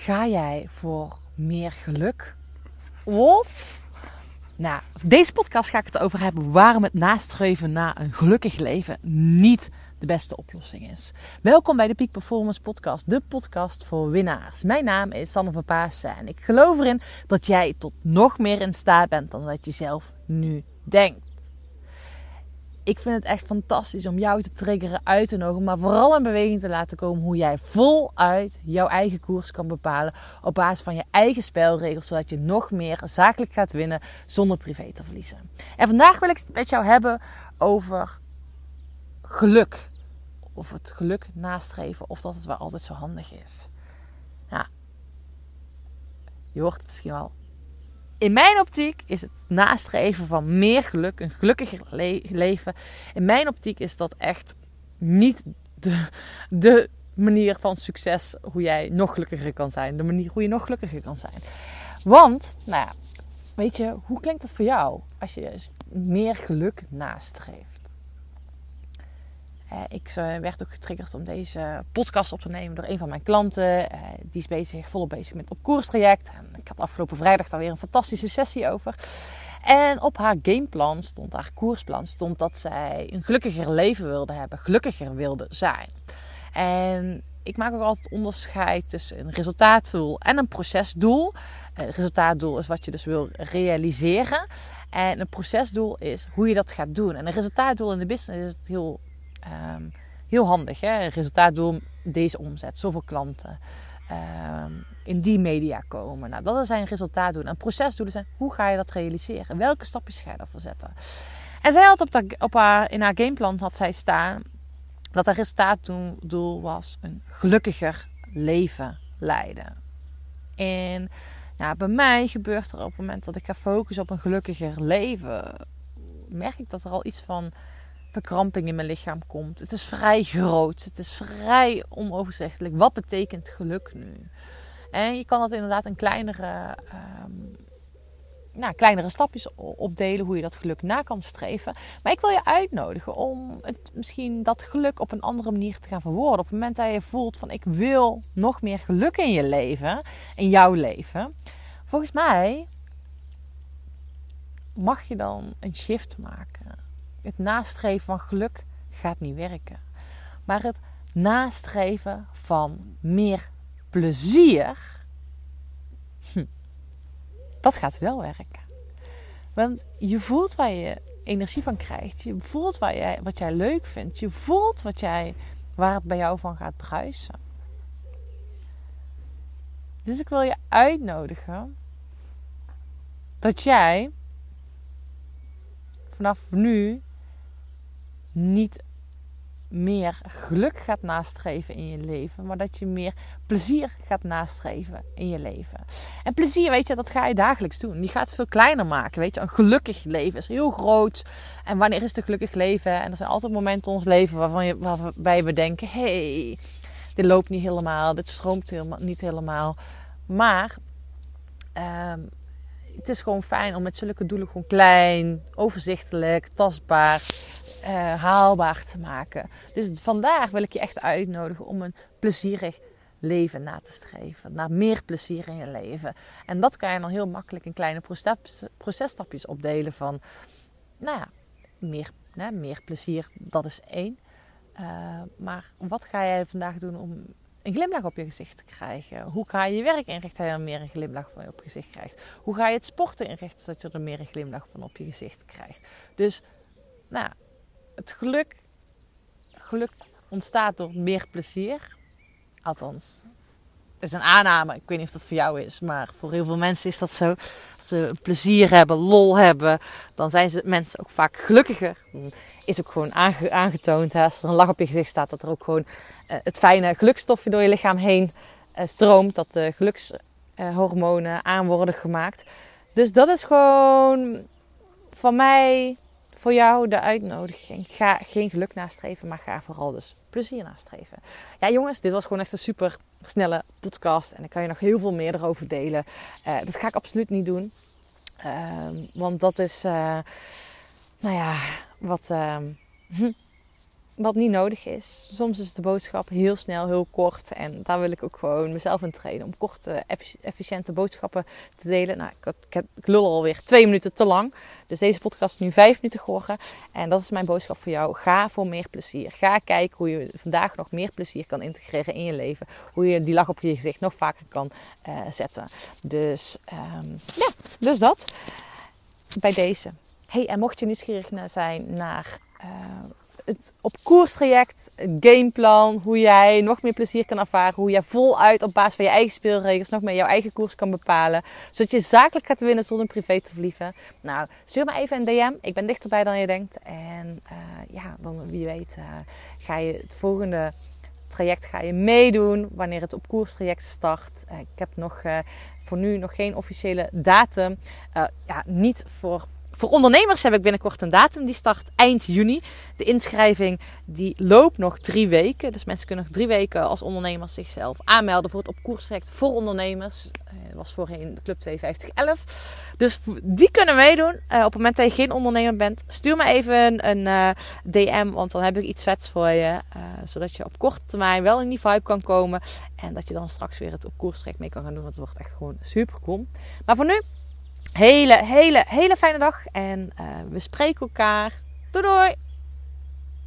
Ga jij voor meer geluk? Of nou, deze podcast ga ik het over hebben waarom het nastreven naar een gelukkig leven niet de beste oplossing is. Welkom bij de Peak Performance Podcast, de podcast voor winnaars. Mijn naam is Sanne van Paassen en ik geloof erin dat jij tot nog meer in staat bent dan dat je zelf nu denkt ik vind het echt fantastisch om jou te triggeren, uit te nodigen, maar vooral in beweging te laten komen hoe jij voluit jouw eigen koers kan bepalen op basis van je eigen spelregels, zodat je nog meer zakelijk gaat winnen zonder privé te verliezen. En vandaag wil ik het met jou hebben over geluk. Of het geluk nastreven, of dat het wel altijd zo handig is. Ja, je hoort het misschien wel in mijn optiek is het nastreven van meer geluk, een gelukkiger leven. In mijn optiek is dat echt niet de, de manier van succes hoe jij nog gelukkiger kan zijn. De manier hoe je nog gelukkiger kan zijn. Want, nou ja, weet je, hoe klinkt dat voor jou als je meer geluk nastreeft? Uh, ik uh, werd ook getriggerd om deze podcast op te nemen door een van mijn klanten. Uh, die is bezig, volop bezig met op koerstraject. En ik had afgelopen vrijdag daar weer een fantastische sessie over. En op haar gameplan stond, haar koersplan stond dat zij een gelukkiger leven wilde hebben, gelukkiger wilde zijn. En ik maak ook altijd onderscheid tussen een resultaatdoel en een procesdoel. Een resultaatdoel is wat je dus wil realiseren. En een procesdoel is hoe je dat gaat doen. En een resultaatdoel in de business is het heel Ehm, heel handig. Hè? Resultaatdoel, deze omzet, zoveel klanten. Ehm, in die media komen. Nou, dat een resultaatdoelen. En procesdoelen zijn, hoe ga je dat realiseren? Welke stapjes ga je daarvoor zetten? En zij had op, op haar, in haar gameplan had zij staan dat haar resultaatdoel was een gelukkiger leven leiden. En nou, bij mij gebeurt er op het moment dat ik ga focussen op een gelukkiger leven, merk ik dat er al iets van verkramping in mijn lichaam komt. Het is vrij groot. Het is vrij onoverzichtelijk. Wat betekent geluk nu? En je kan dat inderdaad in kleinere, um, nou, kleinere stapjes opdelen hoe je dat geluk na kan streven. Maar ik wil je uitnodigen om het, misschien dat geluk op een andere manier te gaan verwoorden. Op het moment dat je voelt van ik wil nog meer geluk in je leven, in jouw leven. Volgens mij mag je dan een shift maken het nastreven van geluk gaat niet werken. Maar het nastreven van meer plezier, hm, dat gaat wel werken. Want je voelt waar je energie van krijgt. Je voelt waar jij, wat jij leuk vindt. Je voelt wat jij, waar het bij jou van gaat bruisen. Dus ik wil je uitnodigen dat jij vanaf nu niet meer geluk gaat nastreven in je leven, maar dat je meer plezier gaat nastreven in je leven. En plezier, weet je, dat ga je dagelijks doen. Je gaat het veel kleiner maken, weet je. Een gelukkig leven is heel groot. En wanneer is het gelukkig leven? En er zijn altijd momenten in ons leven waarvan je, waarbij we denken: hey, dit loopt niet helemaal, dit stroomt helemaal, niet helemaal. Maar um, het is gewoon fijn om met zulke doelen gewoon klein, overzichtelijk, tastbaar, uh, haalbaar te maken. Dus vandaag wil ik je echt uitnodigen om een plezierig leven na te streven. Naar meer plezier in je leven. En dat kan je dan heel makkelijk in kleine processtapjes opdelen van, nou ja, meer, meer plezier, dat is één. Uh, maar wat ga jij vandaag doen om een glimlach op je gezicht te krijgen? Hoe ga je je werk inrichten dat je er meer een glimlach van je op je gezicht krijgt? Hoe ga je het sporten inrichten zodat je er meer een glimlach van op je gezicht krijgt? Dus, nou, het geluk, geluk ontstaat door meer plezier. Althans, het is een aanname. Ik weet niet of dat voor jou is, maar voor heel veel mensen is dat zo. Als ze plezier hebben, lol hebben, dan zijn ze mensen ook vaak gelukkiger. Is ook gewoon aangetoond. Hè, als er een lach op je gezicht staat, dat er ook gewoon uh, het fijne gelukstofje door je lichaam heen uh, stroomt. Dat de gelukshormonen aan worden gemaakt. Dus dat is gewoon van mij voor jou de uitnodiging. Ga geen geluk nastreven, maar ga vooral dus plezier nastreven. Ja, jongens, dit was gewoon echt een super snelle podcast. En ik kan je nog heel veel meer erover delen. Uh, dat ga ik absoluut niet doen. Uh, want dat is, uh, nou ja, wat. Ehm, hm, wat niet nodig is. Soms is de boodschap heel snel, heel kort. En daar wil ik ook gewoon mezelf in trainen. Om korte, efficiënte boodschappen te delen. Nou, ik, ik, ik lul alweer twee minuten te lang. Dus deze podcast is nu vijf minuten geworden. En dat is mijn boodschap voor jou. Ga voor meer plezier. Ga kijken hoe je vandaag nog meer plezier kan integreren in je leven. Hoe je die lach op je gezicht nog vaker kan uh, zetten. Dus um, ja, dus dat. Bij deze. Hey, en mocht je nieuwsgierig zijn naar uh, het op koerstraject, gameplan, hoe jij nog meer plezier kan ervaren, hoe jij voluit op basis van je eigen speelregels nog meer jouw eigen koers kan bepalen, zodat je zakelijk gaat winnen zonder privé te verlieven. Nou, stuur me even een DM. Ik ben dichterbij dan je denkt. En uh, ja, dan wie weet uh, ga je het volgende traject ga je meedoen wanneer het op koerstraject start. Uh, ik heb nog voor nu nog geen officiële datum. ja, niet voor voor ondernemers heb ik binnenkort een datum. Die start eind juni. De inschrijving die loopt nog drie weken. Dus mensen kunnen nog drie weken als ondernemers zichzelf aanmelden voor het op koers voor ondernemers. Dat eh, was voorheen de Club 5211. Dus die kunnen meedoen. Uh, op het moment dat je geen ondernemer bent, stuur me even een, uh, DM. Want dan heb ik iets vets voor je. zodat je op korte termijn wel in die vibe kan komen. En dat je dan straks weer het op koers mee kan gaan doen. Want het wordt echt gewoon super cool. Maar voor nu hele, hele, hele fijne dag. En uh, we spreken elkaar. Doei doei!